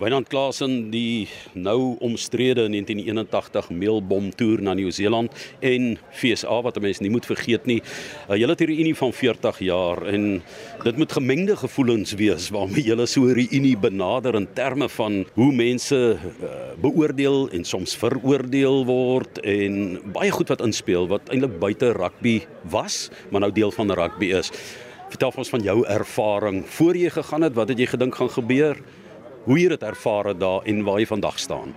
Wynand Klasen die nou omstrede 1981 meelbom toer na Nieu-Seeland en FSA wat 'n mens nie moet vergeet nie. Uh, julle het hierdie unie van 40 jaar en dit moet gemengde gevoelens wees waarmee julle so 'n unie benader in terme van hoe mense uh, beoordeel en soms veroordeel word en baie goed wat inspel wat eintlik buite rugby was, maar nou deel van rugby is. Vertel ons van jou ervaring voor jy gegaan het, wat het jy gedink gaan gebeur? Hoe jy dit ervaar daar en waar jy vandag staan?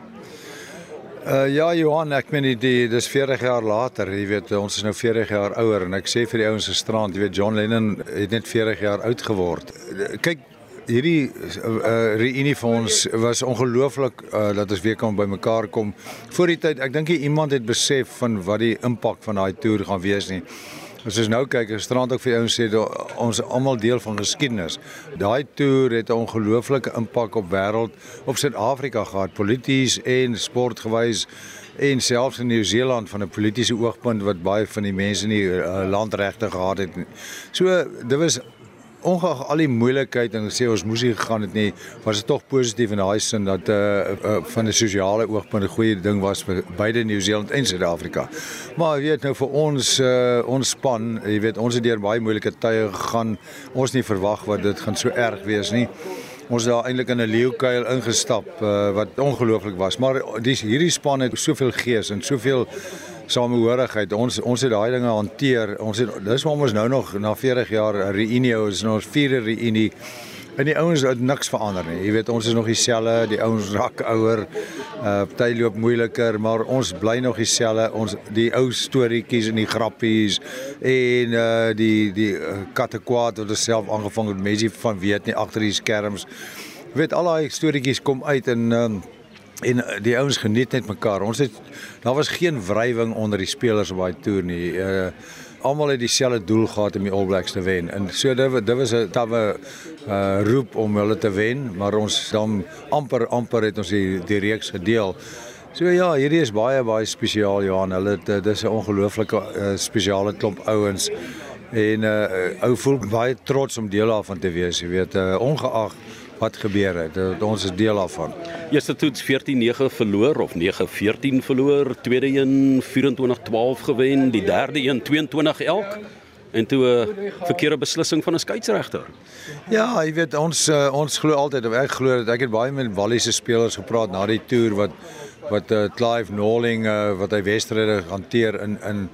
Uh ja Johan, ek meen die dis 40 jaar later, jy weet ons is nou 40 jaar ouer en ek sê vir die ouens se strand, jy weet John Lennon het net 40 jaar oud geword. Kyk, hierdie uh, reunie vir ons was ongelooflik uh, dat ons weer kan bymekaar kom. Voor die tyd, ek dink iemand het besef van wat die impak van daai toer gaan wees nie. As ons nou kyk, is strand ook vir ouens sê ons almal deel van geskiedenis. Daai toer het 'n ongelooflike impak op wêreld op Suid-Afrika gehad, polities en sportgewys en selfs in Nieu-Seeland van 'n politieke oogpunt wat baie van die mense in die uh, land regtig gehad het. So dit was ongeag al die moeilikheid en sê ons moes hier gegaan het nie, was dit tog positief in daai sin dat uh, uh van 'n sosiale oogpunt 'n goeie ding was vir beide Nieu-Seeland en Suid-Afrika. Maar jy weet nou vir ons uh ons span, jy weet ons het deur baie moeilike tye gegaan. Ons nie verwag wat dit gaan so erg wees nie. Ons het daar eintlik in 'n leeukuil ingestap uh, wat ongelooflik was, maar dis hierdie span het soveel gees en soveel samehorigheid. Ons ons het daai dinge hanteer. Ons het dis waarom ons nou nog na 40 jaar reunie is en ons vierde reunie. En die ouens het niks verander nie. Jy weet ons is nog dieselfde, die ouens raak ouer. Uh party loop moeiliker, maar ons bly nog dieselfde. Ons die ou storieetjies en die grappies en uh die die uh, katte kwaad wat ons self aangevang het mense van weet nie agter die skerms. Jy weet al daai storieetjies kom uit en um, en uh, die ouens geniet net mekaar. Ons het daar was geen wrywing onder die spelers op daai toer nie. Uh almal het dieselfde doel gehad om die All Blacks te wen. En so dit dit was 'n tawwe uh roep om hulle te wen, maar ons dan amper amper het ons die die reeks gedeel. So ja, hierdie is baie baie spesiaal Johan. Hulle dit is 'n ongelooflike uh, spesiale klomp ouens en uh ou voel baie trots om deel daarvan te wees, jy weet, uh, ongeag wat gebeur het. Dat ons is deel daarvan. Eerste toets 14-9 verloor of 9-14 verloor, tweede een 24-12 gewen, die derde een 22 elk en toe 'n verkeerde beslissing van 'n skeieregter. Ja, jy weet ons uh, ons glo altyd of ek glo dat ek het baie met Walliese spelers gepraat na die toer wat wat uh, Clive Norling uh, wat hy wedstryde hanteer in in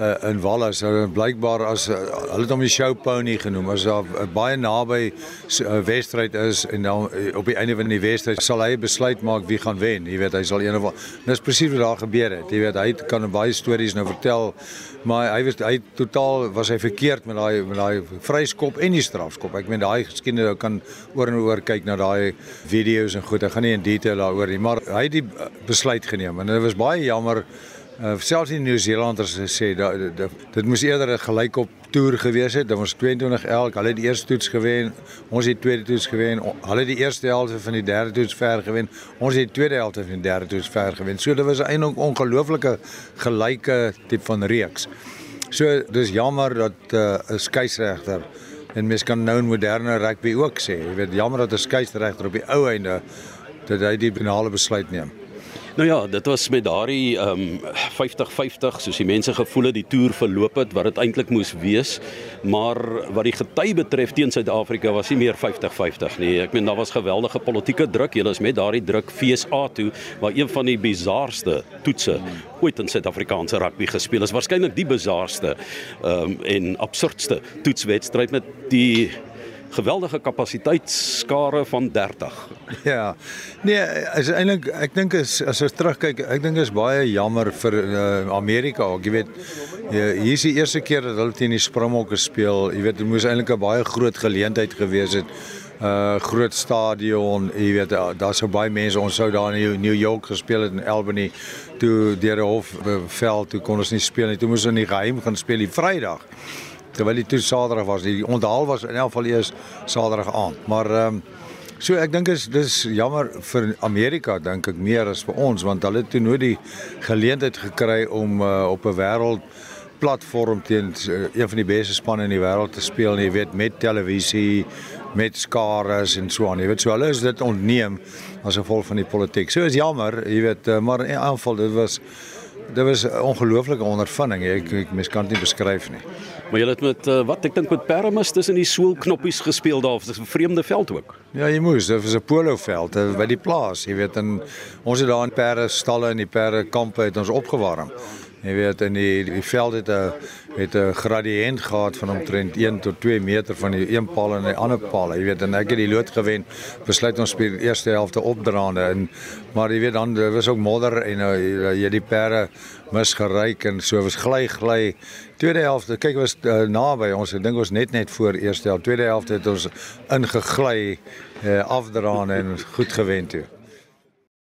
uh, in Wallis. Uh, blykbaar as uh, hulle het hom die show pony genoem. As daar uh, baie naby uh, wedstryd is en dan uh, op die einde van die wedstryd sal hy besluit maak wie gaan wen. Jy weet hy sal een of dis presies wat daar gebeur het. Jy weet hy kan baie stories nou vertel maar hy was hy totaal was hy verkeerd met daai met daai vryskop en die strafskop. Ek meen daai geskiedenis kan oor en oor kyk na daai video's en goed. Ek gaan nie in detail daaroor nie, maar hy het die besluit geneem en dit was baie jammer Uh, selfs in Nieu-Seelanders sê dat dit moes eerder 'n gelykop toer gewees het. Dit was 22 elk. Hulle het die eerste toets gewen. Ons het die tweede toets gewen. Hulle het die eerste helfte van die derde toets ver gewen. Ons het die tweede helfte van die derde toets ver gewen. So dit was eintlik 'n ongelooflike gelyke tipe van reeks. So dis jammer dat uh, 'n uh, skeieregter en mens kan nou in moderne rugby ook sê, jy weet jammer dat 'n skeieregter op die ou einde dat hy die finale besluit neem. Nou ja, dit was met daardie ehm um, 50-50 soos die mense gevoel het die toer verloop het wat dit eintlik moes wees. Maar wat die gety betref teen Suid-Afrika was nie meer 50-50 nie. Ek meen daar was geweldige politieke druk. Hulle is met daardie druk FSA toe waar een van die bizarste toetse ooit in Suid-Afrikaanse rugby gespeel is. Waarskynlik die bizarste ehm um, en absurdste toetswedstryd met die geweldige kapasiteitskare van 30. Ja. Nee, is eintlik ek dink is as ons terugkyk, ek dink is baie jammer vir uh, Amerika. Jy weet, hier is die eerste keer dat hulle teen die Springbokke speel. Jy weet, dit moes eintlik 'n baie groot geleentheid gewees het. Uh groot stadion, jy weet daar sou baie mense ons sou daar in New York gespeel het in Albany toe deur die hof bevel toe kon ons nie speel nie. Toe moes ons in die geheim gaan speel die Vrydag terwyl die toe Saterdag was. Die onthaal was in elk geval eers Saterdag aand. Maar ehm um, so ek dink is dis jammer vir Amerika dink ek meer as vir ons want hulle het toe nooit die geleentheid gekry om uh, op 'n wêreld platform teen uh, een van die beste spanne in die wêreld te speel, jy weet met televisie, met skares en so aan. Jy weet so hulle is dit ontneem as gevolg van die politiek. So is jammer, jy weet, uh, maar in aanval dit was dit was 'n ongelooflike ondervinding. Ek, ek mens kan dit nie beskryf nie. Maar jy het met uh, wat ek dink met Permis tussen die soelknoppies gespeel daar, dis 'n vreemde veld ook. Ja, jy moes, dit was 'n poloveld uh, by die plaas, jy weet, en ons het daar in perde stalle en die perde kampe het ons opgewarm. Jy weet in die die veld het 'n het 'n gradiënt gehad van omtrent 1 tot 2 meter van die een paal en die ander paal. Jy weet en ek het die lood gewen. Besluit ons speel die eerste helfte opdraande en maar jy weet dan daar was ook modder en uh, jy die perde misgeryk en so was gly gly. Tweede helfte, kyk was uh, naby ons. Ek dink ons net net voor eerste helfte. Tweede helfte het ons ingegly uh, afdraande en goed gewen toe.